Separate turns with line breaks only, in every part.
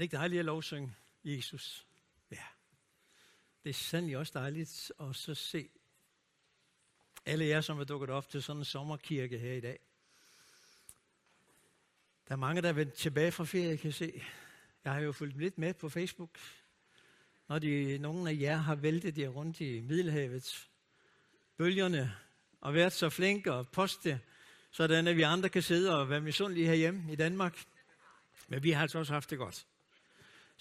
det ikke dejligt at lovsynge Jesus? Ja. Det er sandelig også dejligt at så se alle jer, som er dukket op til sådan en sommerkirke her i dag. Der er mange, der er vendt tilbage fra ferie, kan se. Jeg har jo fulgt lidt med på Facebook, når de, nogle af jer har væltet jer rundt i Middelhavet, bølgerne, og været så flinke og poste, sådan at vi andre kan sidde og være misundelige herhjemme i Danmark. Men vi har altså også haft det godt.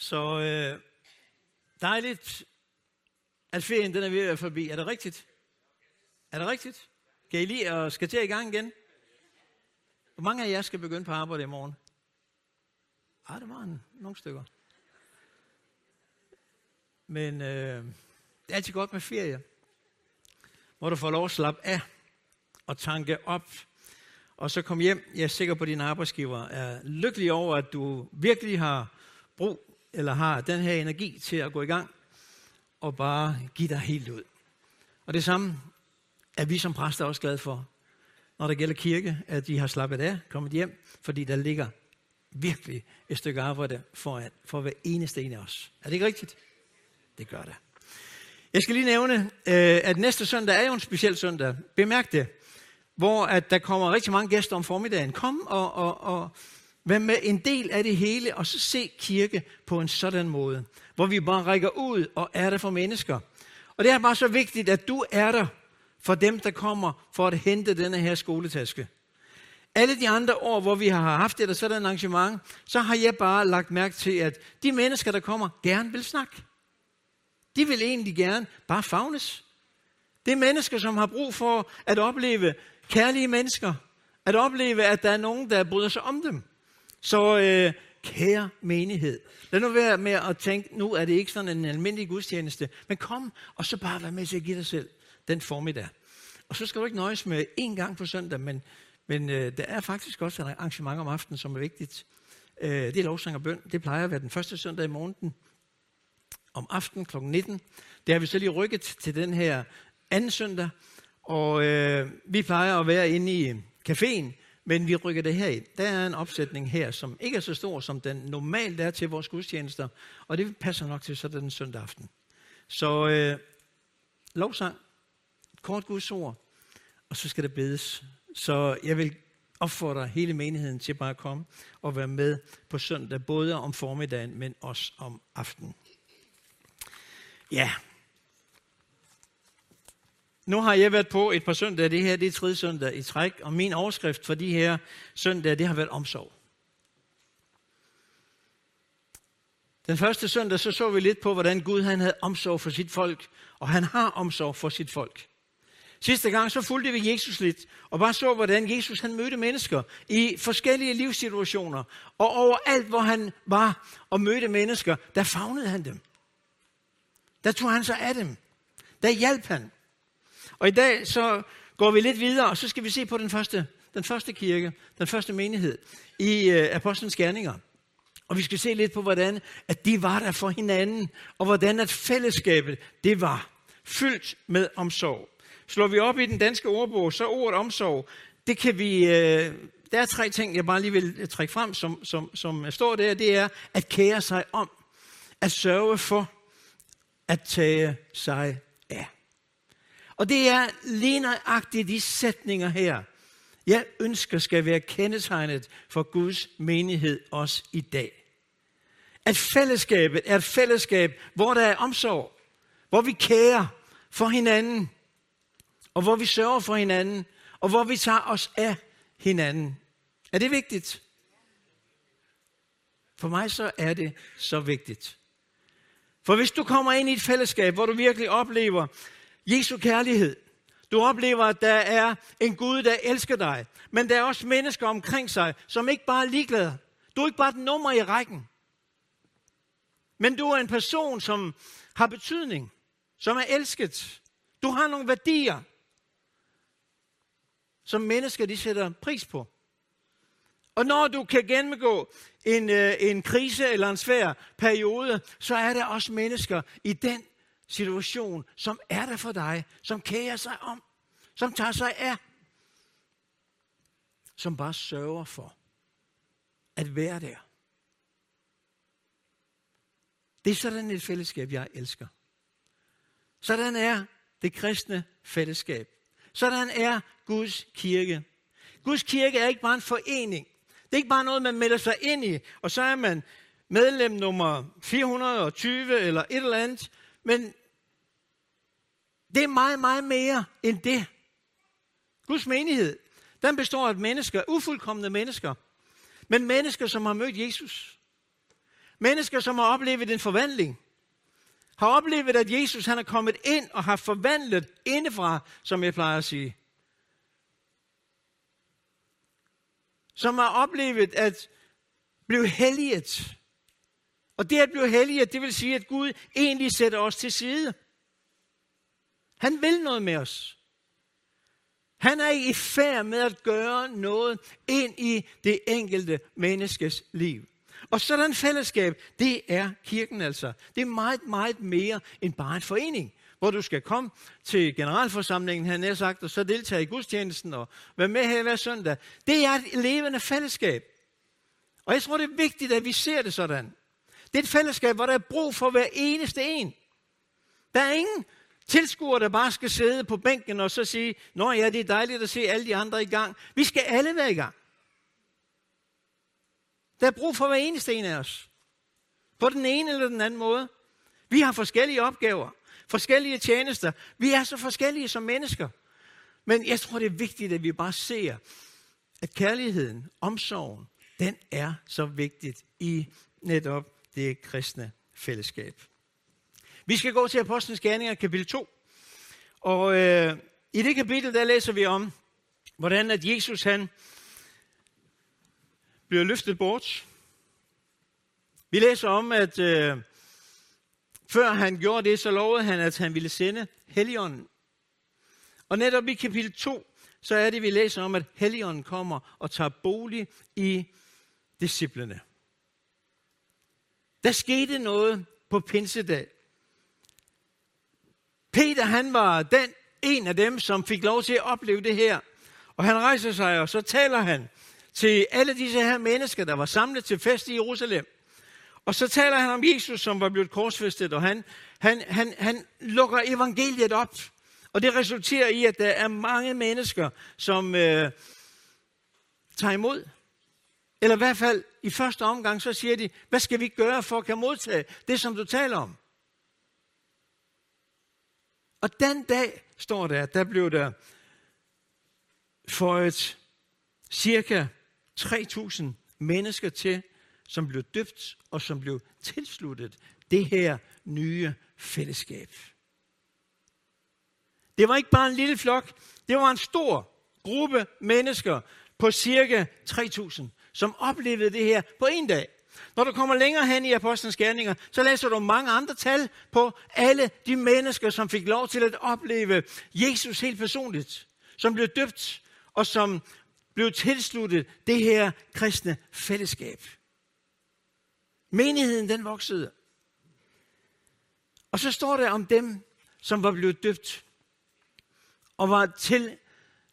Så øh, dejligt, at ferien den er ved at være forbi. Er det rigtigt? Er det rigtigt? Kan I lige og skal til i gang igen? Hvor mange af jer skal begynde på arbejde i morgen? Ah, det var en, nogle stykker. Men øh, det er altid godt med ferie, hvor du får lov at slappe af og tanke op, og så kom hjem. Jeg er sikker på, at din arbejdsgiver er lykkelig over, at du virkelig har brug eller har den her energi til at gå i gang og bare give dig helt ud. Og det samme er vi som præster også glade for, når det gælder kirke, at de har slappet af, kommet hjem, fordi der ligger virkelig et stykke arbejde for, at, for hver eneste en af os. Er det ikke rigtigt? Det gør det. Jeg skal lige nævne, øh, at næste søndag er jo en speciel søndag. Bemærk det. Hvor at der kommer rigtig mange gæster om formiddagen. Kom og, og, og vær med en del af det hele, og så se kirke på en sådan måde. Hvor vi bare rækker ud og er der for mennesker. Og det er bare så vigtigt, at du er der for dem, der kommer for at hente denne her skoletaske. Alle de andre år, hvor vi har haft et sådan arrangement, så har jeg bare lagt mærke til, at de mennesker, der kommer, gerne vil snakke. De vil egentlig gerne bare fagnes. Det er mennesker, som har brug for at opleve kærlige mennesker. At opleve, at der er nogen, der bryder sig om dem. Så øh, kære menighed, lad nu være med at tænke, nu er det ikke sådan en almindelig gudstjeneste, men kom og så bare vær med til at give dig selv den formiddag. Og så skal du ikke nøjes med én gang på søndag, men, men øh, der er faktisk også et arrangement om aftenen, som er vigtigt. Øh, det er lovsang og bøn. Det plejer at være den første søndag i måneden om aftenen kl. 19. Det har vi så lige rykket til den her anden søndag, og øh, vi plejer at være inde i caféen, men vi rykker det her i. Der er en opsætning her, som ikke er så stor, som den normalt er til vores gudstjenester, og det passer nok til sådan en søndag aften. Så øh, lovsang, kort Guds ord, og så skal der bedes. Så jeg vil opfordre hele menigheden til bare at komme og være med på søndag, både om formiddagen, men også om aftenen. Ja. Nu har jeg været på et par søndage. Det her det er tredje søndag i træk, og min overskrift for de her søndage, det har været omsorg. Den første søndag, så så vi lidt på, hvordan Gud han havde omsorg for sit folk, og han har omsorg for sit folk. Sidste gang så fulgte vi Jesus lidt, og bare så, hvordan Jesus han mødte mennesker i forskellige livssituationer. Og overalt, hvor han var og mødte mennesker, der fagnede han dem. Der tog han sig af dem. Der hjalp han. Og i dag så går vi lidt videre, og så skal vi se på den første, den første kirke, den første menighed i øh, Apostlenes Gerninger. Og vi skal se lidt på, hvordan at de var der for hinanden, og hvordan at fællesskabet, det var fyldt med omsorg. Slår vi op i den danske ordbog, så ordet omsorg, det kan vi, øh, der er tre ting, jeg bare lige vil øh, trække frem, som, som, som står der. Det er at kære sig om, at sørge for, at tage sig. Og det er lige nøjagtigt de sætninger her, jeg ønsker skal være kendetegnet for Guds menighed også i dag. At fællesskabet er et fællesskab, hvor der er omsorg, hvor vi kærer for hinanden, og hvor vi sørger for hinanden, og hvor vi tager os af hinanden. Er det vigtigt? For mig så er det så vigtigt. For hvis du kommer ind i et fællesskab, hvor du virkelig oplever Jesu kærlighed, du oplever, at der er en Gud, der elsker dig, men der er også mennesker omkring sig, som ikke bare er ligeglade. Du er ikke bare et nummer i rækken. Men du er en person, som har betydning, som er elsket. Du har nogle værdier, som mennesker de sætter pris på. Og når du kan gennemgå en, øh, en krise eller en svær periode, så er der også mennesker i den situation, som er der for dig, som kærer sig om, som tager sig af, som bare sørger for at være der. Det er sådan et fællesskab, jeg elsker. Sådan er det kristne fællesskab. Sådan er Guds kirke. Guds kirke er ikke bare en forening. Det er ikke bare noget, man melder sig ind i, og så er man medlem nummer 420 eller et eller andet. Men det er meget, meget mere end det. Guds menighed, den består af mennesker, ufuldkommende mennesker, men mennesker, som har mødt Jesus. Mennesker, som har oplevet en forvandling. Har oplevet, at Jesus han er kommet ind og har forvandlet indefra, som jeg plejer at sige. Som har oplevet at blive helliget. Og det at blive helliget, det vil sige, at Gud egentlig sætter os til side. Han vil noget med os. Han er i færd med at gøre noget ind i det enkelte menneskes liv. Og sådan fællesskab, det er kirken altså. Det er meget, meget mere end bare en forening, hvor du skal komme til generalforsamlingen, han er sagt, og så deltage i gudstjenesten og være med her hver søndag. Det er et levende fællesskab. Og jeg tror, det er vigtigt, at vi ser det sådan. Det er et fællesskab, hvor der er brug for hver eneste en. Der er ingen tilskuere, der bare skal sidde på bænken og så sige, Nå ja, det er dejligt at se alle de andre i gang. Vi skal alle være i gang. Der er brug for hver eneste en af os. På den ene eller den anden måde. Vi har forskellige opgaver, forskellige tjenester. Vi er så forskellige som mennesker. Men jeg tror, det er vigtigt, at vi bare ser, at kærligheden, omsorgen, den er så vigtigt i netop det kristne fællesskab. Vi skal gå til Apostlenes Gerninger, kapitel 2. Og øh, i det kapitel, der læser vi om, hvordan at Jesus han bliver løftet bort. Vi læser om, at øh, før han gjorde det, så lovede han, at han ville sende Helligånden. Og netop i kapitel 2, så er det, vi læser om, at Helligånden kommer og tager bolig i disciplene. Der skete noget på pinsedag. Peter, han var den, en af dem, som fik lov til at opleve det her. Og han rejser sig, og så taler han til alle disse her mennesker, der var samlet til fest i Jerusalem. Og så taler han om Jesus, som var blevet korsfæstet, og han, han, han, han lukker evangeliet op. Og det resulterer i, at der er mange mennesker, som øh, tager imod. Eller i hvert fald i første omgang, så siger de, hvad skal vi gøre for at kan modtage det, som du taler om? Og den dag, står der, der blev der føjet cirka 3.000 mennesker til, som blev døbt og som blev tilsluttet det her nye fællesskab. Det var ikke bare en lille flok, det var en stor gruppe mennesker på cirka 3.000, som oplevede det her på en dag. Når du kommer længere hen i Apostlenes Gerninger, så læser du mange andre tal på alle de mennesker, som fik lov til at opleve Jesus helt personligt, som blev døbt og som blev tilsluttet det her kristne fællesskab. Menigheden den voksede. Og så står der om dem, som var blevet døbt og var til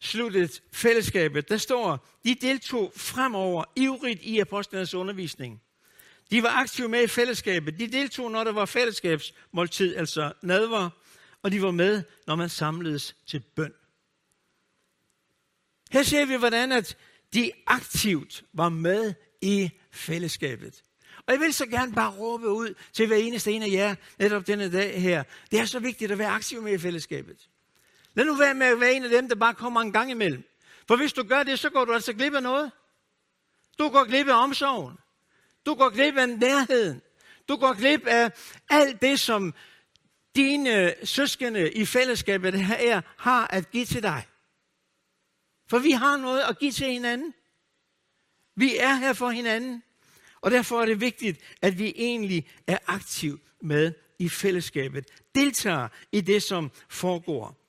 sluttede fællesskabet. Der står, de deltog fremover ivrigt i apostlenes undervisning. De var aktive med i fællesskabet. De deltog, når der var fællesskabsmåltid, altså nadver, og de var med, når man samledes til bøn. Her ser vi, hvordan at de aktivt var med i fællesskabet. Og jeg vil så gerne bare råbe ud til hver eneste en af jer, netop denne dag her. Det er så vigtigt at være aktiv med i fællesskabet. Lad nu være med at være en af dem, der bare kommer en gang imellem. For hvis du gør det, så går du altså glip af noget. Du går glip af omsorgen. Du går glip af nærheden. Du går glip af alt det, som dine søskende i fællesskabet her har at give til dig. For vi har noget at give til hinanden. Vi er her for hinanden. Og derfor er det vigtigt, at vi egentlig er aktiv med i fællesskabet. Deltager i det, som foregår.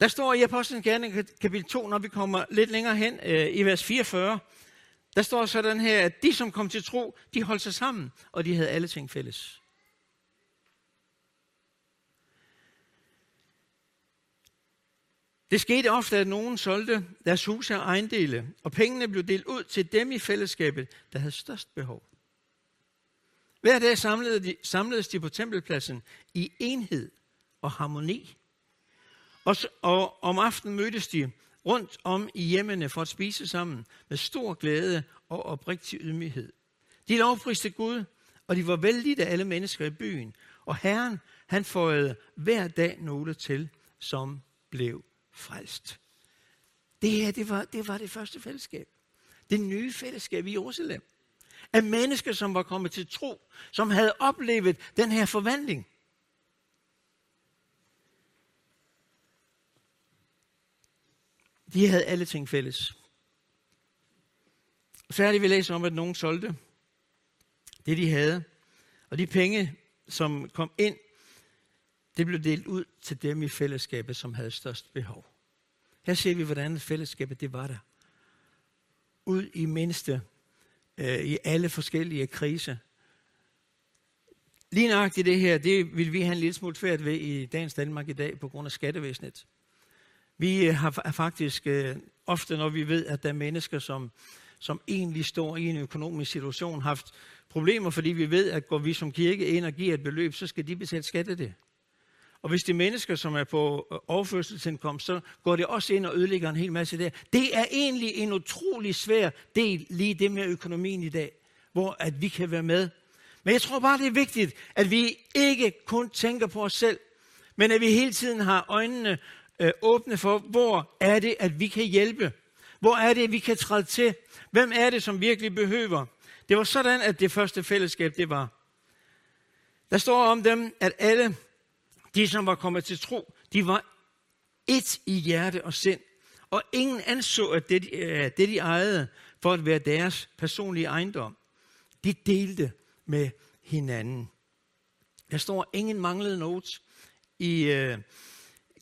Der står i Apostlenes Gerning kapitel 2, når vi kommer lidt længere hen øh, i vers 44, der står sådan her, at de, som kom til tro, de holdt sig sammen, og de havde alle ting fælles. Det skete ofte, at nogen solgte deres huse og ejendele, og pengene blev delt ud til dem i fællesskabet, der havde størst behov. Hver dag samlede de, samledes de på tempelpladsen i enhed og harmoni. Og, og om aftenen mødtes de rundt om i hjemmene for at spise sammen med stor glæde og oprigtig ydmyghed. De lovpriste Gud, og de var vældige af alle mennesker i byen. Og Herren, han fåede hver dag nogle til, som blev frelst. Det her, det var, det var det første fællesskab. Det nye fællesskab i Jerusalem. Af mennesker, som var kommet til tro, som havde oplevet den her forvandling. De havde alle ting fælles. Så vi læser om, at nogen solgte det, de havde. Og de penge, som kom ind, det blev delt ud til dem i fællesskabet, som havde størst behov. Her ser vi, hvordan fællesskabet det var der. Ud i mindste, øh, i alle forskellige kriser. Lige nøjagtigt det her, det vil vi have en lille smule svært ved i dagens Danmark i dag, på grund af skattevæsenet. Vi øh, har faktisk øh, ofte, når vi ved, at der er mennesker, som, som egentlig står i en økonomisk situation, haft problemer, fordi vi ved, at går vi som kirke ind og giver et beløb, så skal de betale skat af det. Og hvis det er mennesker, som er på øh, overførselsindkomst, så går det også ind og ødelægger en hel masse der. Det er egentlig en utrolig svær del, lige det med økonomien i dag, hvor at vi kan være med. Men jeg tror bare, det er vigtigt, at vi ikke kun tænker på os selv, men at vi hele tiden har øjnene øh, åbne for, hvor er det, at vi kan hjælpe? Hvor er det, at vi kan træde til? Hvem er det, som virkelig behøver? Det var sådan, at det første fællesskab, det var. Der står om dem, at alle de, som var kommet til tro, de var et i hjerte og sind. Og ingen anså, at det, øh, det de ejede, for at være deres personlige ejendom. De delte med hinanden. Der står, ingen manglede noget i øh,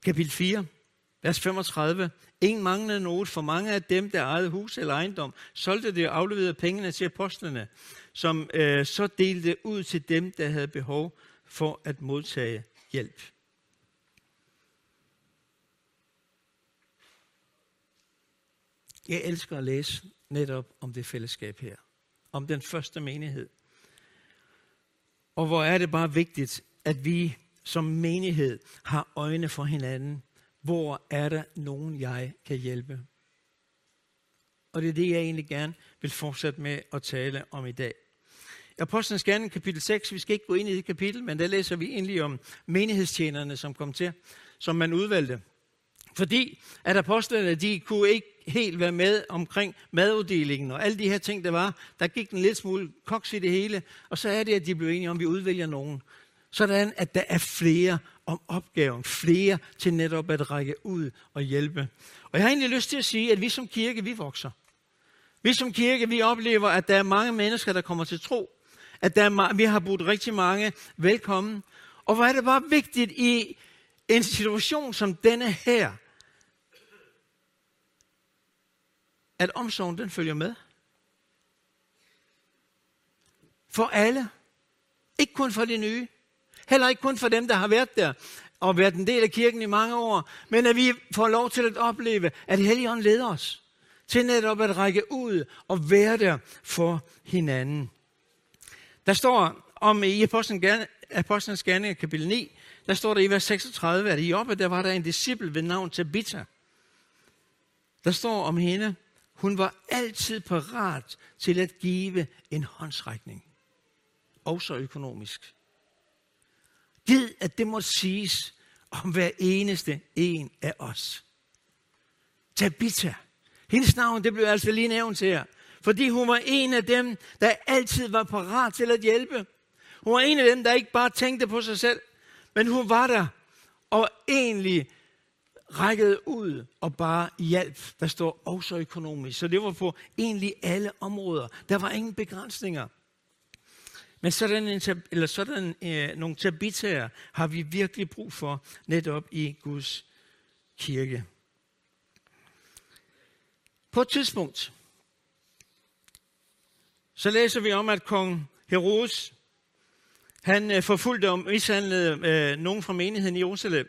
kapitel 4, vers 35. Ingen manglede noget, for mange af dem, der ejede hus eller ejendom, solgte det og afleverede pengene til apostlene, som øh, så delte ud til dem, der havde behov for at modtage hjælp. Jeg elsker at læse netop om det fællesskab her. Om den første menighed. Og hvor er det bare vigtigt, at vi som menighed har øjne for hinanden. Hvor er der nogen, jeg kan hjælpe? Og det er det, jeg egentlig gerne vil fortsætte med at tale om i dag. Apostlenes Gerning, kapitel 6, vi skal ikke gå ind i det kapitel, men der læser vi egentlig om menighedstjenerne, som kom til, som man udvalgte. Fordi at apostlene, de kunne ikke helt være med omkring maduddelingen og alle de her ting, der var. Der gik en lidt smule koks i det hele, og så er det, at de blev enige om, at vi udvælger nogen. Sådan, at der er flere om opgaven, flere til netop at række ud og hjælpe. Og jeg har egentlig lyst til at sige, at vi som kirke, vi vokser. Vi som kirke, vi oplever, at der er mange mennesker, der kommer til tro. At der er, vi har budt rigtig mange velkommen. Og hvor er det bare vigtigt i en situation som denne her, at omsorgen den følger med. For alle. Ikke kun for de nye. Heller ikke kun for dem, der har været der og været en del af kirken i mange år, men at vi får lov til at opleve, at Helligånden leder os til netop at række ud og være der for hinanden. Der står om i Apostlenes Gerninger kapitel 9, der står der i vers 36, at i oppe der var der en disciple ved navn Tabitha. Der står om hende, hun var altid parat til at give en håndsrækning. Også økonomisk. Gid, at det må siges om hver eneste en af os. Tabitha. Hendes navn, det blev altså lige nævnt her. Fordi hun var en af dem, der altid var parat til at hjælpe. Hun var en af dem, der ikke bare tænkte på sig selv, men hun var der og egentlig rækkede ud og bare hjælp. Der står også økonomisk. Så det var på egentlig alle områder. Der var ingen begrænsninger. Men sådan, en, eller sådan øh, nogle tabitager har vi virkelig brug for netop i Guds kirke. På et tidspunkt, så læser vi om, at kong Herodes, han øh, forfulgte og mishandlede øh, nogen fra menigheden i Jerusalem.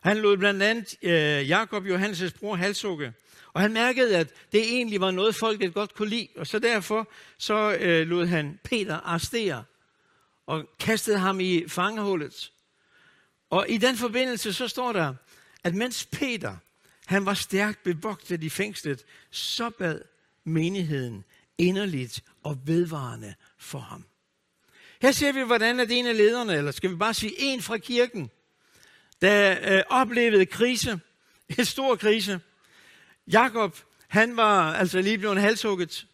Han lod blandt andet øh, Jakob, Johannes' bror, halshugge. Og han mærkede, at det egentlig var noget, folket godt kunne lide. Og så derfor så øh, lod han Peter arrestere. og kastede ham i fangehullet. Og i den forbindelse så står der, at mens Peter, han var stærkt bevogtet i fængslet, så bad menigheden inderligt og vedvarende for ham. Her ser vi, hvordan at en af lederne, eller skal vi bare sige en fra kirken, der øh, oplevede krise, en stor krise. Jakob, han var altså lige blevet halshugget.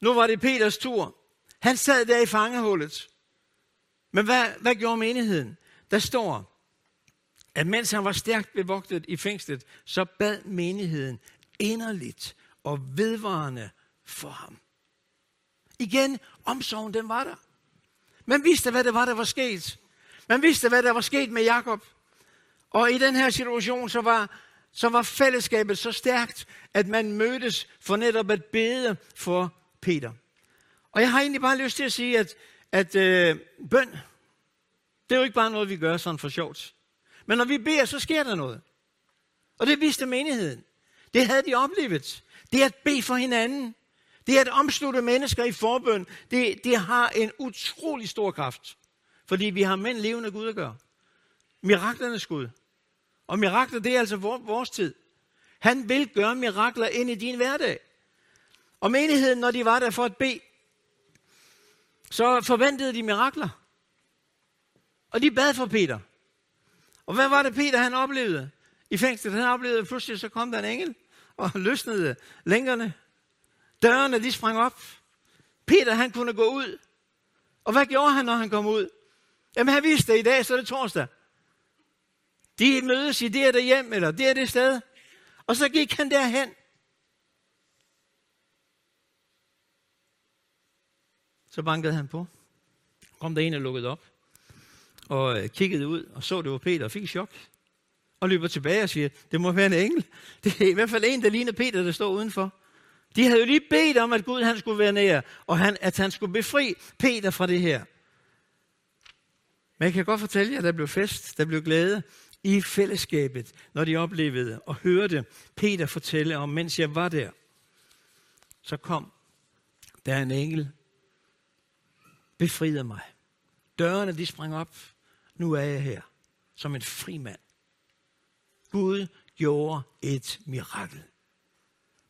Nu var det Peters tur. Han sad der i fangehullet. Men hvad, hvad gjorde menigheden? Der står, at mens han var stærkt bevogtet i fængslet, så bad menigheden inderligt og vedvarende for ham. Igen, omsorgen den var der. Man vidste, hvad det var, der var sket. Man vidste, hvad der var sket med Jakob. Og i den her situation, så var, så var fællesskabet så stærkt, at man mødtes for netop at bede for Peter. Og jeg har egentlig bare lyst til at sige, at, at øh, bøn, det er jo ikke bare noget, vi gør sådan for sjovt. Men når vi beder, så sker der noget. Og det vidste menigheden. Det havde de oplevet. Det at bede for hinanden. Det at omslutte mennesker i forbøn. Det, det har en utrolig stor kraft. Fordi vi har mænd levende Gud at gøre. Miraklernes Gud. Og mirakler, det er altså vores tid. Han vil gøre mirakler ind i din hverdag. Og menigheden, når de var der for at bede, så forventede de mirakler. Og de bad for Peter. Og hvad var det, Peter han oplevede i fængslet? Han oplevede, at pludselig så kom der en engel og løsnede længerne. Dørene, de sprang op. Peter, han kunne gå ud. Og hvad gjorde han, når han kom ud? Jamen, han vidste det i dag, så er det torsdag. De mødes i det der hjem, eller det det sted. Og så gik han derhen. Så bankede han på. Kom der en og lukkede op. Og øh, kiggede ud og så, det var Peter og fik chok. Og løber tilbage og siger, det må være en engel. Det er i hvert fald en, der ligner Peter, der står udenfor. De havde jo lige bedt om, at Gud han skulle være nær, og han, at han skulle befri Peter fra det her. Men jeg kan godt fortælle jer, at der blev fest, der blev glæde i fællesskabet, når de oplevede og hørte Peter fortælle om, mens jeg var der, så kom der en engel, befriede mig. Dørene de sprang op. Nu er jeg her, som en fri mand. Gud gjorde et mirakel.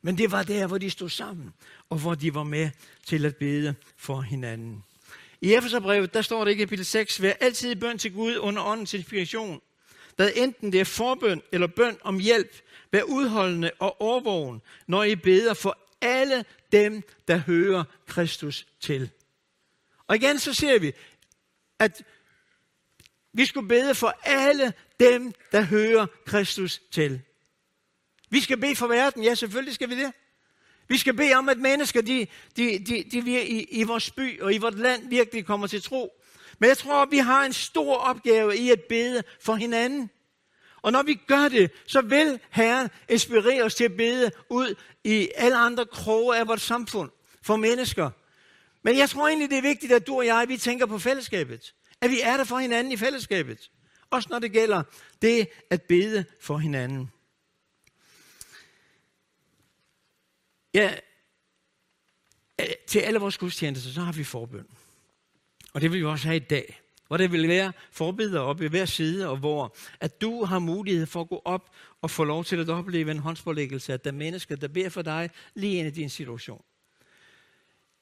Men det var der, hvor de stod sammen, og hvor de var med til at bede for hinanden. I Efeserbrevet, der står det i kapitel 6, vær altid i bøn til Gud under åndens inspiration. Hvad enten det er forbøn eller bøn om hjælp, vær udholdende og overvågen, når I beder for alle dem, der hører Kristus til. Og igen så ser vi, at vi skulle bede for alle dem, der hører Kristus til. Vi skal bede for verden, ja selvfølgelig skal vi det. Vi skal bede om, at mennesker de, de, de, de, de i, i vores by og i vores land virkelig kommer til tro. Men jeg tror, at vi har en stor opgave i at bede for hinanden. Og når vi gør det, så vil Herren inspirere os til at bede ud i alle andre kroge af vores samfund for mennesker. Men jeg tror egentlig, det er vigtigt, at du og jeg, vi tænker på fællesskabet. At vi er der for hinanden i fællesskabet. Også når det gælder det at bede for hinanden. Ja, øh, til alle vores gudstjenester, så har vi forbøn. Og det vil vi også have i dag. Hvor det vil være forbedre op i hver side, og hvor at du har mulighed for at gå op og få lov til at opleve en håndspålæggelse, at der er mennesker, der beder for dig lige ind i din situation.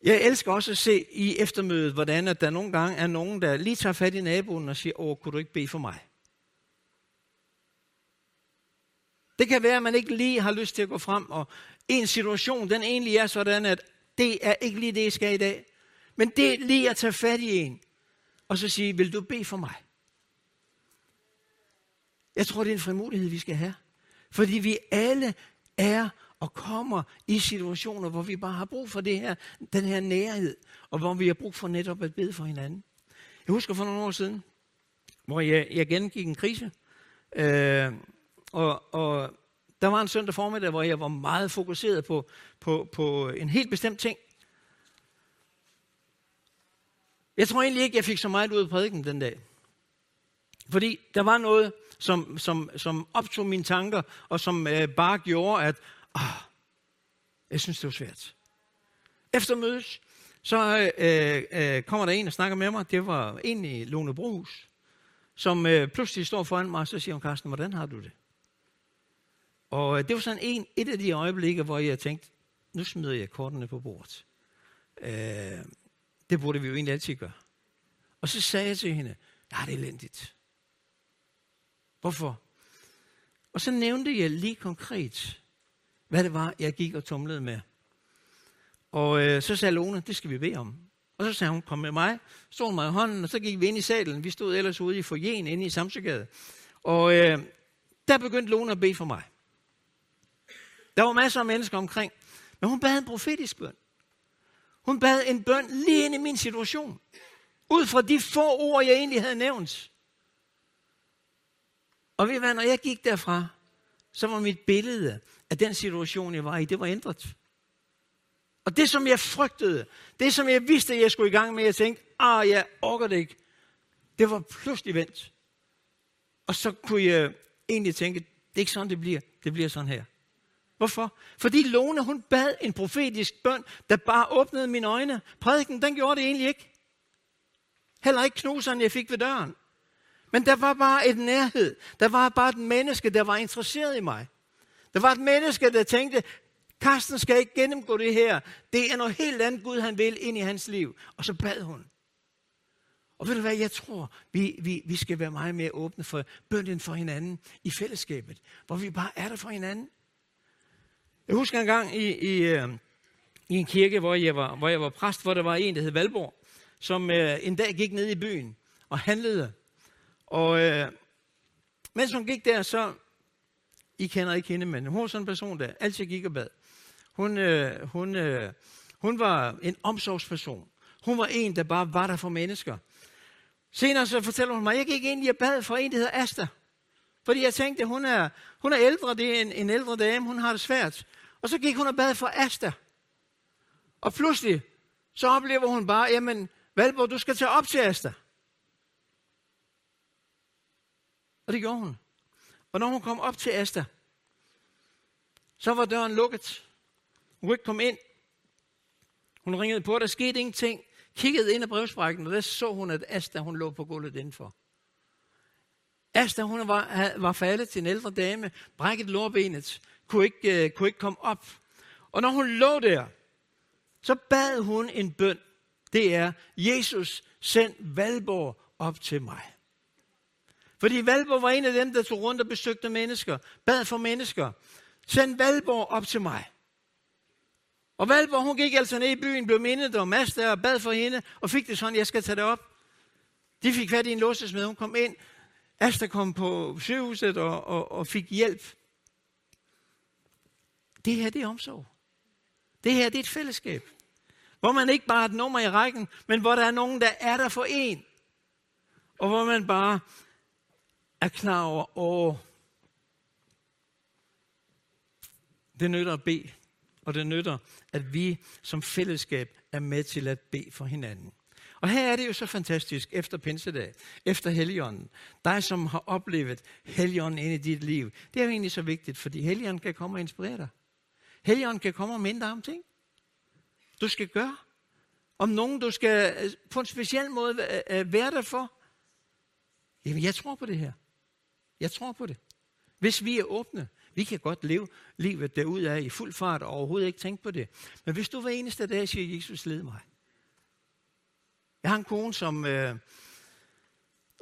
Jeg elsker også at se i eftermødet, hvordan at der nogle gange er nogen, der lige tager fat i naboen og siger, åh, kunne du ikke bede for mig? Det kan være, at man ikke lige har lyst til at gå frem, og en situation, den egentlig er sådan, at det er ikke lige det, jeg skal i dag. Men det er lige at tage fat i en, og så sige, vil du bede for mig? Jeg tror, det er en frimodighed, vi skal have. Fordi vi alle er og kommer i situationer, hvor vi bare har brug for det her, den her nærhed, og hvor vi har brug for netop at bede for hinanden. Jeg husker for nogle år siden, hvor jeg, jeg gennemgik en krise, øh, og, og der var en søndag formiddag, hvor jeg var meget fokuseret på, på, på en helt bestemt ting. Jeg tror egentlig ikke, jeg fik så meget ud af prædiken den dag. Fordi der var noget, som, som, som optog mine tanker, og som øh, bare gjorde, at ah, jeg synes, det var svært. Efter mødes, så øh, øh, kommer der en og snakker med mig. Det var en i Lone Brugs, som øh, pludselig står foran mig, og så siger hun, Carsten, hvordan har du det? Og øh, det var sådan en, et af de øjeblikke, hvor jeg tænkte, nu smider jeg kortene på bordet. Øh, det burde vi jo egentlig altid gøre. Og så sagde jeg til hende, ja, det er elendigt. Hvorfor? Og så nævnte jeg lige konkret, hvad det var, jeg gik og tumlede med. Og øh, så sagde Lone, det skal vi bede om. Og så sagde hun, kom med mig, stod mig i hånden, og så gik vi ind i salen. Vi stod ellers ude i forjen inde i Samsøgade. Og øh, der begyndte Lone at bede for mig. Der var masser af mennesker omkring, men hun bad en profetisk bøn. Hun bad en bøn lige ind i min situation. Ud fra de få ord, jeg egentlig havde nævnt. Og ved hvad, når jeg gik derfra, så var mit billede af den situation, jeg var i, det var ændret. Og det, som jeg frygtede, det, som jeg vidste, jeg skulle i gang med, jeg tænkte, ah, jeg orker det ikke, det var pludselig vendt. Og så kunne jeg egentlig tænke, det er ikke sådan, det bliver. Det bliver sådan her. Hvorfor? Fordi Lone, hun bad en profetisk bøn, der bare åbnede mine øjne. Prædiken, den gjorde det egentlig ikke. Heller ikke knuseren, jeg fik ved døren. Men der var bare et nærhed. Der var bare et menneske, der var interesseret i mig. Der var et menneske, der tænkte, Karsten skal ikke gennemgå det her. Det er noget helt andet Gud, han vil ind i hans liv. Og så bad hun. Og ved du hvad, jeg tror, vi, vi, vi skal være meget mere åbne for bønden for hinanden i fællesskabet, hvor vi bare er der for hinanden. Jeg husker en gang i, i, øh, i en kirke, hvor jeg, var, hvor jeg var præst, hvor der var en, der hed Valborg, som øh, en dag gik ned i byen og handlede. Og øh, mens hun gik der, så, I kender ikke hende, men hun var sådan en person, der altid gik og bad. Hun, øh, hun, øh, hun var en omsorgsperson. Hun var en, der bare var der for mennesker. Senere så fortæller hun mig, jeg gik ind og bad for en, der hedder Asta. Fordi jeg tænkte, hun er, hun er ældre, det er en, en ældre dame, hun har det svært. Og så gik hun og bad for Asta. Og pludselig, så oplever hun bare, jamen, Valborg, du skal tage op til Asta. Og det gjorde hun. Og når hun kom op til Asta, så var døren lukket. Hun kunne ikke komme ind. Hun ringede på, der skete ingenting. Kiggede ind ad brevsprækken, og der så hun, at Asta hun lå på gulvet indenfor. Asta hun var, var faldet til en ældre dame, brækket lårbenet, kunne ikke, uh, kunne ikke komme op. Og når hun lå der, så bad hun en bøn. Det er, Jesus, send Valborg op til mig. Fordi Valborg var en af dem, der tog rundt og besøgte mennesker, bad for mennesker. Send Valborg op til mig. Og Valborg, hun gik altså ned i byen, blev mindet om Asta og bad for hende, og fik det sådan, jeg skal tage det op. De fik fat i en låsesmed, hun kom ind. Asta kom på sygehuset og, og, og fik hjælp. Det her, det er omsorg. Det her, det er et fællesskab. Hvor man ikke bare er et nummer i rækken, men hvor der er nogen, der er der for en. Og hvor man bare er klar over, åh, det nytter at bede, og det nytter, at vi som fællesskab er med til at bede for hinanden. Og her er det jo så fantastisk efter pinsedag, efter Helligånden. Dig, som har oplevet Helligånden ind i dit liv. Det er jo egentlig så vigtigt, fordi Helligånden kan komme og inspirere dig. Helligånden kan komme og minde dig om ting, du skal gøre. Om nogen, du skal øh, på en speciel måde øh, øh, være der for. Jamen, jeg tror på det her. Jeg tror på det. Hvis vi er åbne, vi kan godt leve livet derude af i fuld fart og overhovedet ikke tænke på det. Men hvis du hver eneste dag siger, Jesus led mig. Jeg har en kone, som, øh,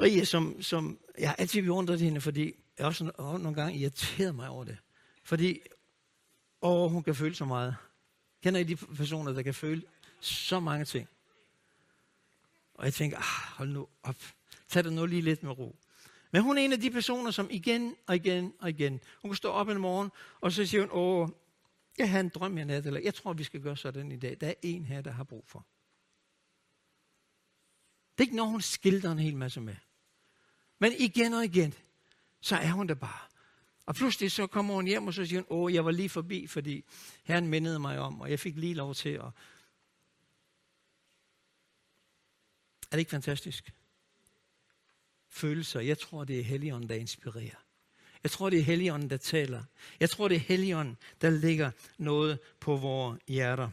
Rie, som, som jeg har altid beundret hende, fordi jeg også nogle gange irriteret mig over det. Fordi åh, hun kan føle så meget. Kender I de personer, der kan føle så mange ting? Og jeg tænker, ah, hold nu op. Tag det nu lige lidt med ro. Men hun er en af de personer, som igen og igen og igen, hun kan stå op en morgen, og så siger hun, åh, jeg har en drøm i nat, eller jeg tror, vi skal gøre sådan i dag. Der er en her, der har brug for. Det er ikke noget, hun skildrer en hel masse med. Men igen og igen, så er hun der bare. Og pludselig så kommer hun hjem, og så siger hun, åh, jeg var lige forbi, fordi Herren mindede mig om, og jeg fik lige lov til at... Er det ikke fantastisk? følelser. Jeg tror, det er Helligånden, der inspirerer. Jeg tror, det er Helligånden, der taler. Jeg tror, det er Helligånden, der ligger noget på vores hjerter.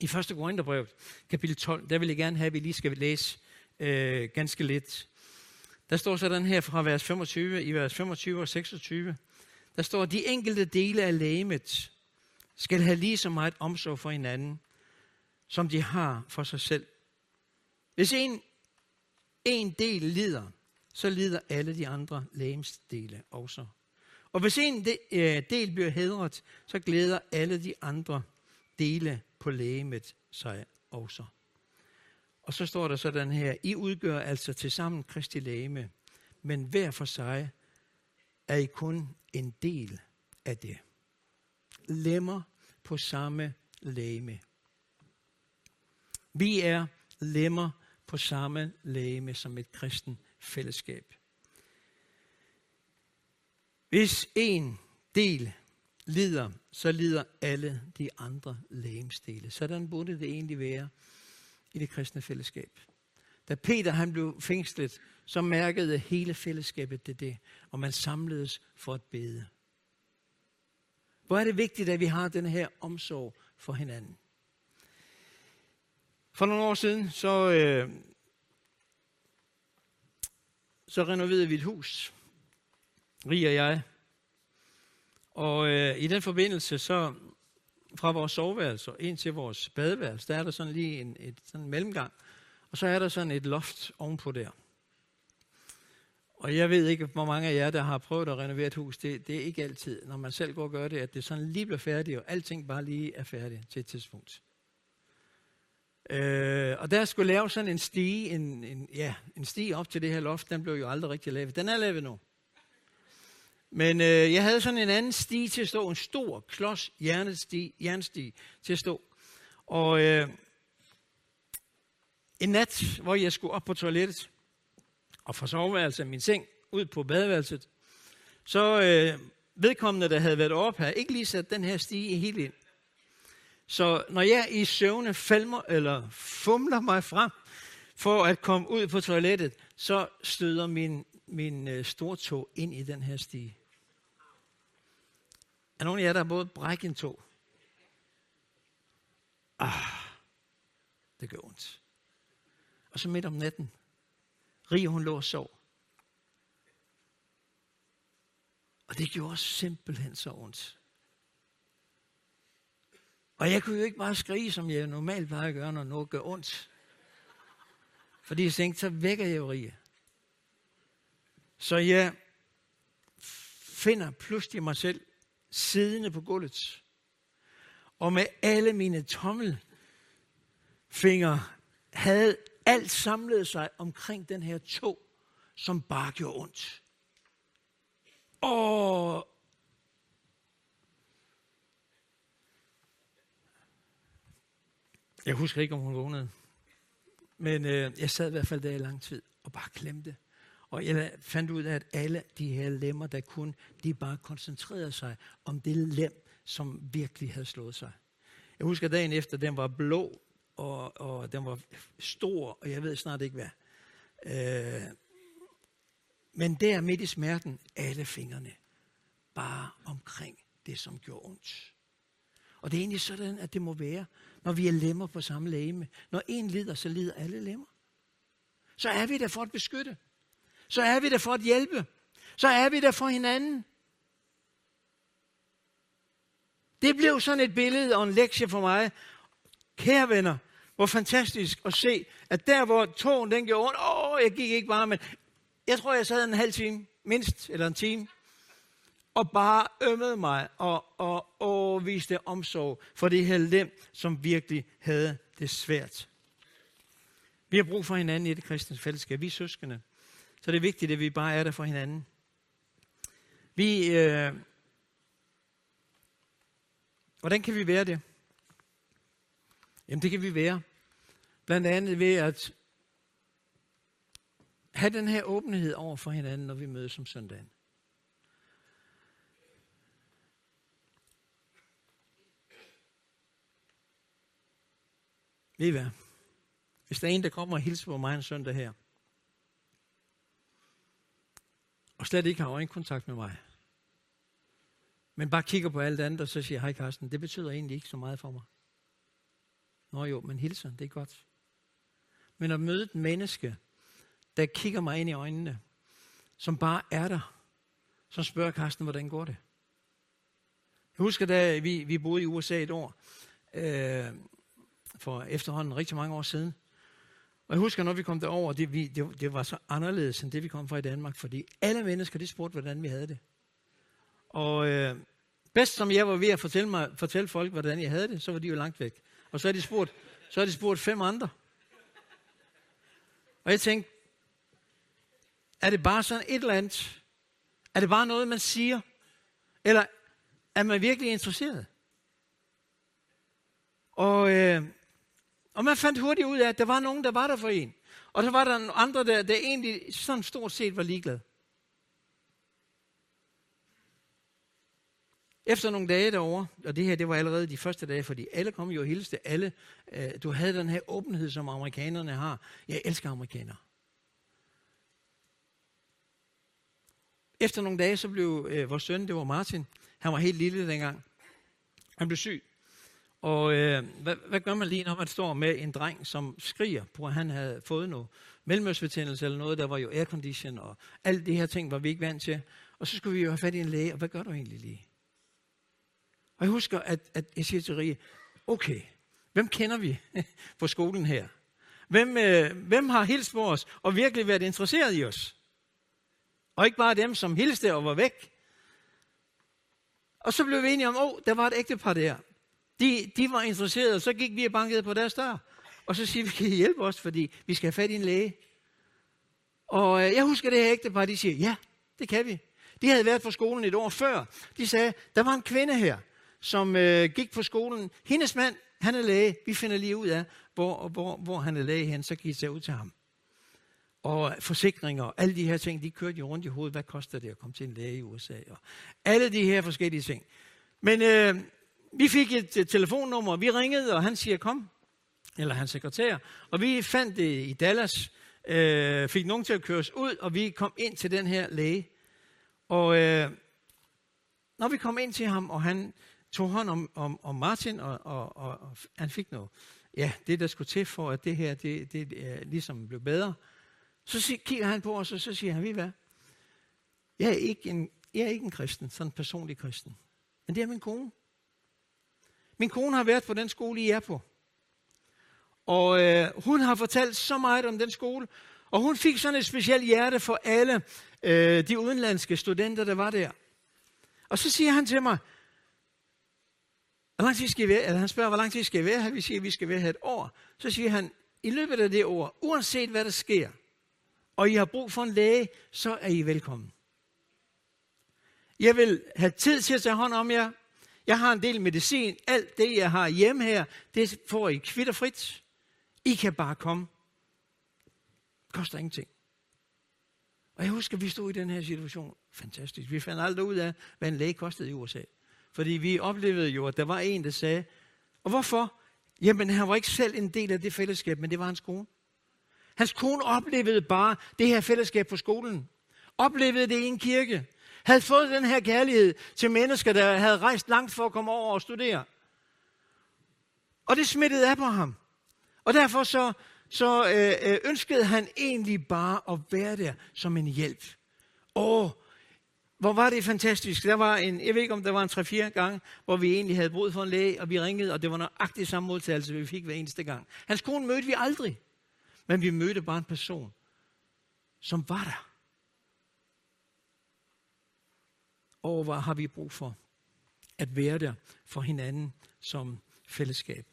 i 1. Korintherbrev, kapitel 12, der vil jeg gerne have, at vi lige skal læse øh, ganske lidt. Der står sådan her fra vers 25, i vers 25 og 26, der står, de enkelte dele af lægemet skal have lige så meget omsorg for hinanden, som de har for sig selv. Hvis en, en del lider, så lider alle de andre lægemsdele også. Og hvis en øh, del bliver hedret, så glæder alle de andre dele på lægemet sig også. Og så står der sådan her, I udgør altså til sammen Kristi lægeme, men hver for sig er I kun en del af det. Lemmer på samme lægeme. Vi er lemmer på samme lægeme som et kristen fællesskab. Hvis en del lider, så lider alle de andre lægemsdele. Sådan burde det egentlig være i det kristne fællesskab. Da Peter han blev fængslet, så mærkede hele fællesskabet det det, og man samledes for at bede. Hvor er det vigtigt, at vi har den her omsorg for hinanden. For nogle år siden, så, øh, så renoverede vi et hus, Rig og jeg. Og øh, i den forbindelse, så fra vores soveværelse og ind til vores badeværelse, der er der sådan lige en et, sådan en mellemgang. Og så er der sådan et loft ovenpå der. Og jeg ved ikke, hvor mange af jer, der har prøvet at renovere et hus, det, det er ikke altid, når man selv går og gør det, at det sådan lige bliver færdigt, og alting bare lige er færdigt til et tidspunkt. Øh, og der skulle lave sådan en stige, en, en, ja, en stige op til det her loft, den blev jo aldrig rigtig lavet. Den er lavet nu. Men øh, jeg havde sådan en anden sti til at stå, en stor klods jernsti, jernsti til at stå. Og øh, en nat, hvor jeg skulle op på toilettet, og fra soveværelset min seng ud på badeværelset, så øh, vedkommende, der havde været oppe her, ikke lige sat den her stige helt ind. Så når jeg i søvne falmer, eller fumler mig frem for at komme ud på toilettet, så støder min, min øh, stortog ind i den her stige. Er nogen af jer, der har både brækket en tog? Ah, det gør ondt. Og så midt om natten, Rig hun lå og sov. Og det gjorde simpelthen så ondt. Og jeg kunne jo ikke bare skrige, som jeg normalt plejer at gøre, når noget gør ondt. Fordi jeg tænkte, så vækker jeg jo Rie. Så jeg finder pludselig mig selv siddende på gulvet. Og med alle mine tommelfingre havde alt samlet sig omkring den her tog, som bare gjorde ondt. Og jeg husker ikke, om hun vågnede. Men øh, jeg sad i hvert fald der i lang tid og bare klemte. Og jeg fandt ud af, at alle de her lemmer, der kun, de bare koncentrerede sig om det lem, som virkelig havde slået sig. Jeg husker dagen efter, den var blå, og, og den var stor, og jeg ved snart ikke hvad. Øh, men der midt i smerten, alle fingrene, bare omkring det, som gjorde ondt. Og det er egentlig sådan, at det må være, når vi er lemmer på samme lægeme. Når en lider, så lider alle lemmer. Så er vi der for at beskytte. Så er vi der for at hjælpe. Så er vi der for hinanden. Det blev sådan et billede og en lektie for mig. Kære venner, hvor fantastisk at se, at der hvor tågen den gjorde ondt, åh, jeg gik ikke bare, men jeg tror, jeg sad en halv time, mindst, eller en time, og bare ømmede mig og, og, og viste omsorg for det her lem, som virkelig havde det svært. Vi har brug for hinanden i det kristne fællesskab. Vi er søskende. Så det er vigtigt, at vi bare er der for hinanden. Vi, øh, hvordan kan vi være det? Jamen det kan vi være. Blandt andet ved at have den her åbenhed over for hinanden, når vi mødes om søndagen. Ved I hvad? Hvis der er en, der kommer og hilser på mig en søndag her, og slet ikke har øjenkontakt med mig, men bare kigger på alt andet, og så siger, hej Karsten, det betyder egentlig ikke så meget for mig. Nå jo, men hilser, det er godt. Men at møde et menneske, der kigger mig ind i øjnene, som bare er der, som spørger Karsten, hvordan går det? Jeg husker, da vi, vi boede i USA et år, øh, for efterhånden rigtig mange år siden. Og jeg husker, når vi kom derover, det, vi, det, det var så anderledes end det, vi kom fra i Danmark, fordi alle mennesker, de spurgte, hvordan vi havde det. Og øh, bedst som jeg var ved at fortælle, mig, fortælle folk, hvordan jeg havde det, så var de jo langt væk. Og så har de spurgt, så har de spurgt fem andre. Og jeg tænkte, er det bare sådan et eller andet? Er det bare noget, man siger? Eller er man virkelig interesseret? Og, øh, og man fandt hurtigt ud af, at der var nogen, der var der for en. Og så var der andre, der, der egentlig sådan stort set var ligeglade. Efter nogle dage derovre, og det her det var allerede de første dage, fordi alle kom jo og hilste, alle, øh, du havde den her åbenhed, som amerikanerne har. Jeg elsker amerikanere. Efter nogle dage, så blev øh, vores søn, det var Martin, han var helt lille dengang. Han blev syg. Og øh, hvad, hvad gør man lige, når man står med en dreng, som skriger på, at han havde fået noget mellemøstbetændelse eller noget, der var jo aircondition, og alle de her ting var vi ikke vant til. Og så skulle vi jo have fat i en læge, og hvad gør du egentlig lige? Og jeg husker, at, at jeg siger til Rie, okay, hvem kender vi på skolen her? Hvem, øh, hvem har hilst på os og virkelig været interesseret i os? Og ikke bare dem, som hilste og var væk. Og så blev vi enige om, åh, oh, der var et ægtepar der. De, de var interesserede, og så gik vi og bankede på deres dør. Og så siger vi, kan I hjælpe os, fordi vi skal have fat i en læge. Og øh, jeg husker det her ægtepar, de siger, ja, det kan vi. De havde været på skolen et år før. De sagde, der var en kvinde her, som øh, gik på skolen. Hendes mand, han er læge. Vi finder lige ud af, hvor, hvor, hvor han er læge hen, så gik jeg ud til ham. Og øh, forsikringer og alle de her ting, de kørte jo rundt i hovedet. Hvad koster det at komme til en læge i USA? Og alle de her forskellige ting. Men øh, vi fik et, telefonnummer, vi ringede, og han siger, kom. Eller hans sekretær. Og vi fandt det i Dallas. Øh, fik nogen til at køre os ud, og vi kom ind til den her læge. Og øh, når vi kom ind til ham, og han tog hånd om, om, om Martin, og, og, og, og han fik noget. Ja, det der skulle til for, at det her det, det, det øh, ligesom blev bedre. Så sig, kigger han på os, og så siger han, vi hvad? Jeg er, ikke en, jeg er ikke en kristen, sådan en personlig kristen. Men det er min kone. Min kone har været på den skole, I er på. Og øh, hun har fortalt så meget om den skole. Og hun fik sådan et specielt hjerte for alle øh, de udenlandske studenter, der var der. Og så siger han til mig, hvor lang tid skal I være? Eller han spørger, hvor lang tid skal I være her? Vi siger, at vi skal være her et år. Så siger han, i løbet af det år, uanset hvad der sker, og I har brug for en læge, så er I velkommen. Jeg vil have tid til at tage hånd om jer. Jeg har en del medicin. Alt det, jeg har hjemme her, det får I kvitterfrit. I kan bare komme. Det koster ingenting. Og jeg husker, at vi stod i den her situation. Fantastisk. Vi fandt aldrig ud af, hvad en læge kostede i USA. Fordi vi oplevede jo, at der var en, der sagde, og hvorfor? Jamen, han var ikke selv en del af det fællesskab, men det var hans kone. Hans kone oplevede bare det her fællesskab på skolen. Oplevede det i en kirke. Havde fået den her kærlighed til mennesker, der havde rejst langt for at komme over og studere. Og det smittede af på ham. Og derfor så, så øh, øh ønskede han egentlig bare at være der som en hjælp. Åh, hvor var det fantastisk. Der var en, jeg ved ikke om der var en 3-4 gange, hvor vi egentlig havde brug for en læge, og vi ringede, og det var nøjagtig samme modtagelse, vi fik hver eneste gang. Hans kone mødte vi aldrig. Men vi mødte bare en person, som var der. Og hvad har vi brug for? At være der for hinanden som fællesskab.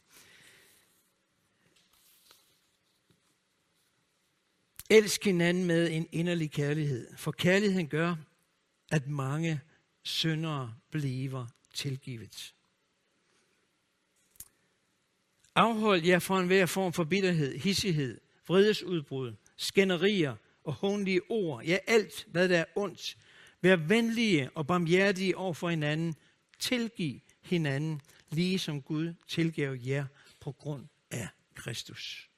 Elsk hinanden med en inderlig kærlighed, for kærligheden gør, at mange syndere bliver tilgivet. Afhold jer fra enhver form for bitterhed, hissighed, vredesudbrud, skænderier og hånlige ord, ja alt, hvad der er ondt. Vær venlige og barmhjertige over for hinanden. Tilgiv hinanden, lige som Gud tilgav jer på grund af Kristus.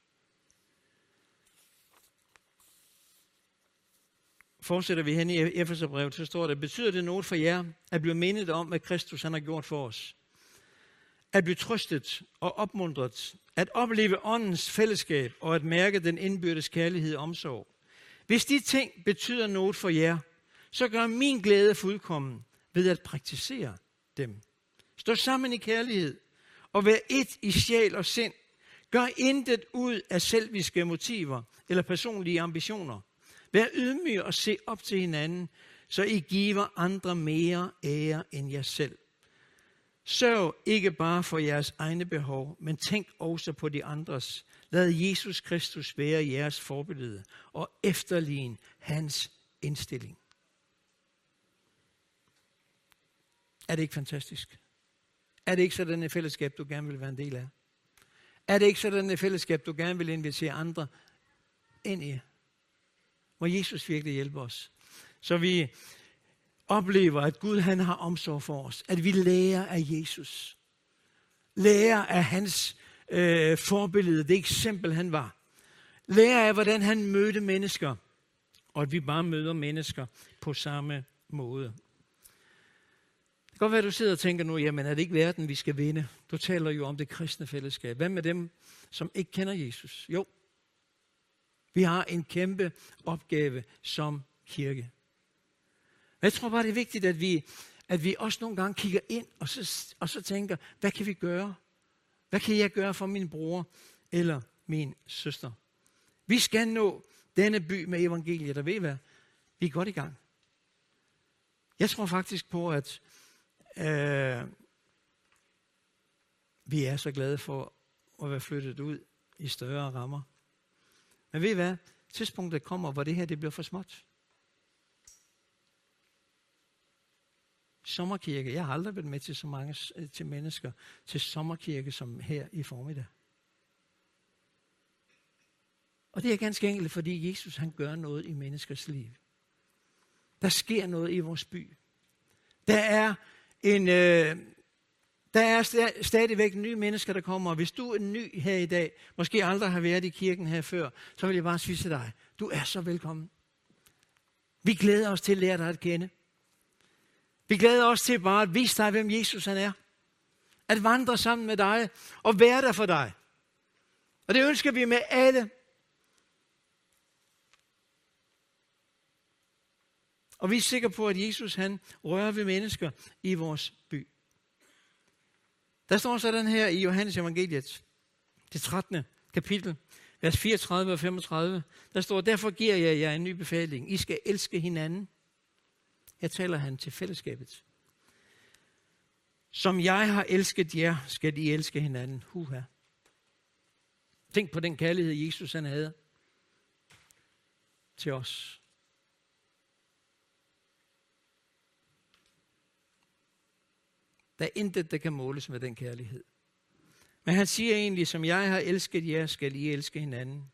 Fortsætter vi hen i Efeserbrevet, så står der, betyder det noget for jer at blive mindet om, hvad Kristus han har gjort for os? at blive trøstet og opmuntret, at opleve åndens fællesskab og at mærke den indbyrdes kærlighed og omsorg. Hvis de ting betyder noget for jer, så gør min glæde fuldkommen ved at praktisere dem. Stå sammen i kærlighed og vær et i sjæl og sind. Gør intet ud af selviske motiver eller personlige ambitioner. Vær ydmyg og se op til hinanden, så I giver andre mere ære end jer selv. Sørg ikke bare for jeres egne behov, men tænk også på de andres. Lad Jesus Kristus være jeres forbillede og efterligne hans indstilling. Er det ikke fantastisk? Er det ikke sådan et fællesskab, du gerne vil være en del af? Er det ikke sådan et fællesskab, du gerne vil invitere andre ind i? Må Jesus virkelig hjælpe os. Så vi oplever, at Gud han har omsorg for os. At vi lærer af Jesus. Lærer af hans øh, forbillede, det eksempel han var. Lærer af, hvordan han mødte mennesker. Og at vi bare møder mennesker på samme måde. Kan godt være, at du sidder og tænker nu, jamen er det ikke verden, vi skal vinde? Du taler jo om det kristne fællesskab. Hvad med dem, som ikke kender Jesus? Jo, vi har en kæmpe opgave som kirke. Jeg tror bare, det er vigtigt, at vi, at vi også nogle gange kigger ind og så, og så tænker, hvad kan vi gøre? Hvad kan jeg gøre for min bror eller min søster? Vi skal nå denne by med evangeliet, og ved hvad? Vi er godt i gang. Jeg tror faktisk på, at øh, vi er så glade for at være flyttet ud i større rammer. Men ved I hvad? Tidspunktet kommer, hvor det her det bliver for småt. Sommerkirke. Jeg har aldrig været med til så mange øh, til mennesker til sommerkirke som her i formiddag. Og det er ganske enkelt, fordi Jesus han gør noget i menneskers liv. Der sker noget i vores by. Der er en, øh, der er stadigvæk nye mennesker, der kommer. Og hvis du er ny her i dag, måske aldrig har været i kirken her før, så vil jeg bare sige til dig, du er så velkommen. Vi glæder os til at lære dig at kende. Vi glæder os til bare at vise dig, hvem Jesus han er. At vandre sammen med dig og være der for dig. Og det ønsker vi med alle. Og vi er sikre på, at Jesus han rører ved mennesker i vores by. Der står sådan her i Johannes evangeliet, det 13. kapitel, vers 34 og 35. Der står, derfor giver jeg jer en ny befaling. I skal elske hinanden. Her taler han til fællesskabet. Som jeg har elsket jer, skal I elske hinanden. Huha. Tænk på den kærlighed, Jesus han havde til os. Der er intet, der kan måles med den kærlighed. Men han siger egentlig, som jeg har elsket jer, skal I elske hinanden.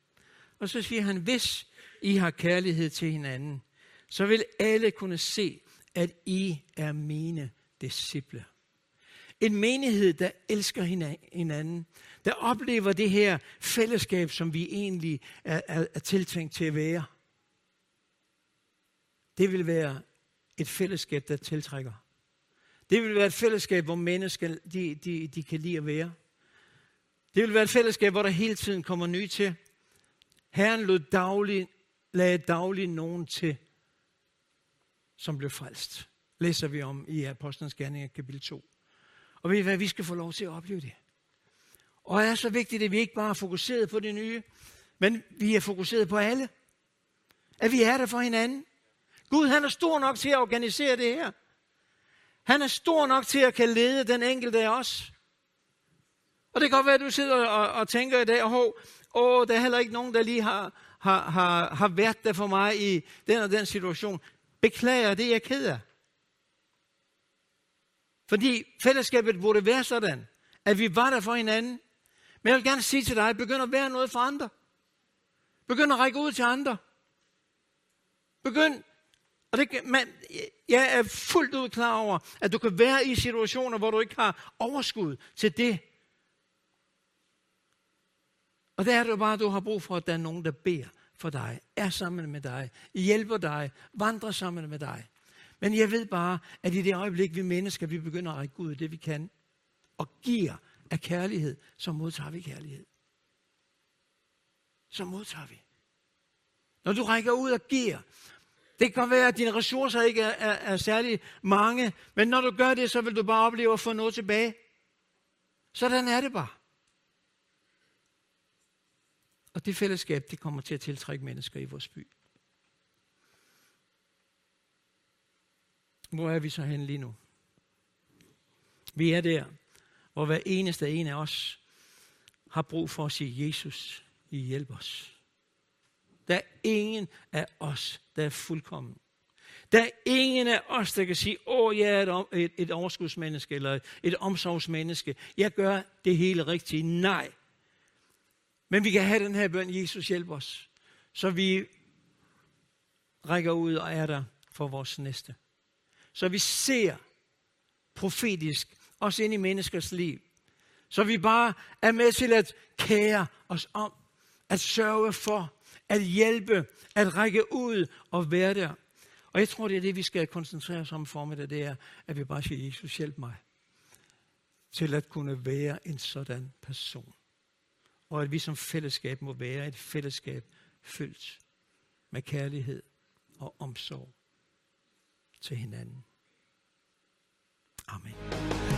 Og så siger han, hvis I har kærlighed til hinanden, så vil alle kunne se, at I er mine disciple. En menighed, der elsker hinanden, der oplever det her fællesskab, som vi egentlig er, er, er tiltænkt til at være. Det vil være et fællesskab, der tiltrækker. Det vil være et fællesskab, hvor mennesker de, de, de kan lide at være. Det vil være et fællesskab, hvor der hele tiden kommer nye til. Herren lod daglig, lagde dagligt nogen til, som blev frelst. Læser vi om i Apostlenes Gerninger kapitel 2. Og ved I hvad, vi skal få lov til at opleve det. Og det er så vigtigt, at vi ikke bare er fokuseret på det nye, men vi er fokuseret på alle. At vi er der for hinanden. Gud, han er stor nok til at organisere det her. Han er stor nok til at kan lede den enkelte af os. Og det kan godt være, at du sidder og, og tænker i dag, åh, åh, der er heller ikke nogen, der lige har, har, har, har været der for mig i den og den situation. Beklager, det er jeg ked af. Fordi fællesskabet burde være sådan, at vi var der for hinanden. Men jeg vil gerne sige til dig, begynd at være noget for andre. Begynd at række ud til andre. Begynd og det, man, jeg er fuldt ud klar over, at du kan være i situationer, hvor du ikke har overskud til det. Og der er det bare, at du har brug for, at der er nogen, der beder for dig, er sammen med dig, hjælper dig, vandrer sammen med dig. Men jeg ved bare, at i det øjeblik, vi mennesker, vi begynder at række ud det, vi kan, og giver af kærlighed, så modtager vi kærlighed. Så modtager vi. Når du rækker ud og giver, det kan være, at dine ressourcer ikke er, er, er særlig mange, men når du gør det, så vil du bare opleve at få noget tilbage. Sådan er det bare. Og det fællesskab, det kommer til at tiltrække mennesker i vores by. Hvor er vi så hen lige nu? Vi er der, hvor hver eneste en af os har brug for at sige, Jesus, I hjælp os. Der er ingen af os, der er fuldkommen. Der er ingen af os, der kan sige, åh, jeg er et, et, et overskudsmenneske, eller et omsorgsmenneske. Jeg gør det hele rigtigt. Nej. Men vi kan have den her bøn, Jesus hjælp os. Så vi rækker ud og er der for vores næste. Så vi ser profetisk, også ind i menneskers liv. Så vi bare er med til at kære os om, at sørge for, at hjælpe, at række ud og være der. Og jeg tror, det er det, vi skal koncentrere os om formiddag, det er, at vi bare siger, Jesus, hjælp mig til at kunne være en sådan person. Og at vi som fællesskab må være et fællesskab fyldt med kærlighed og omsorg til hinanden. Amen.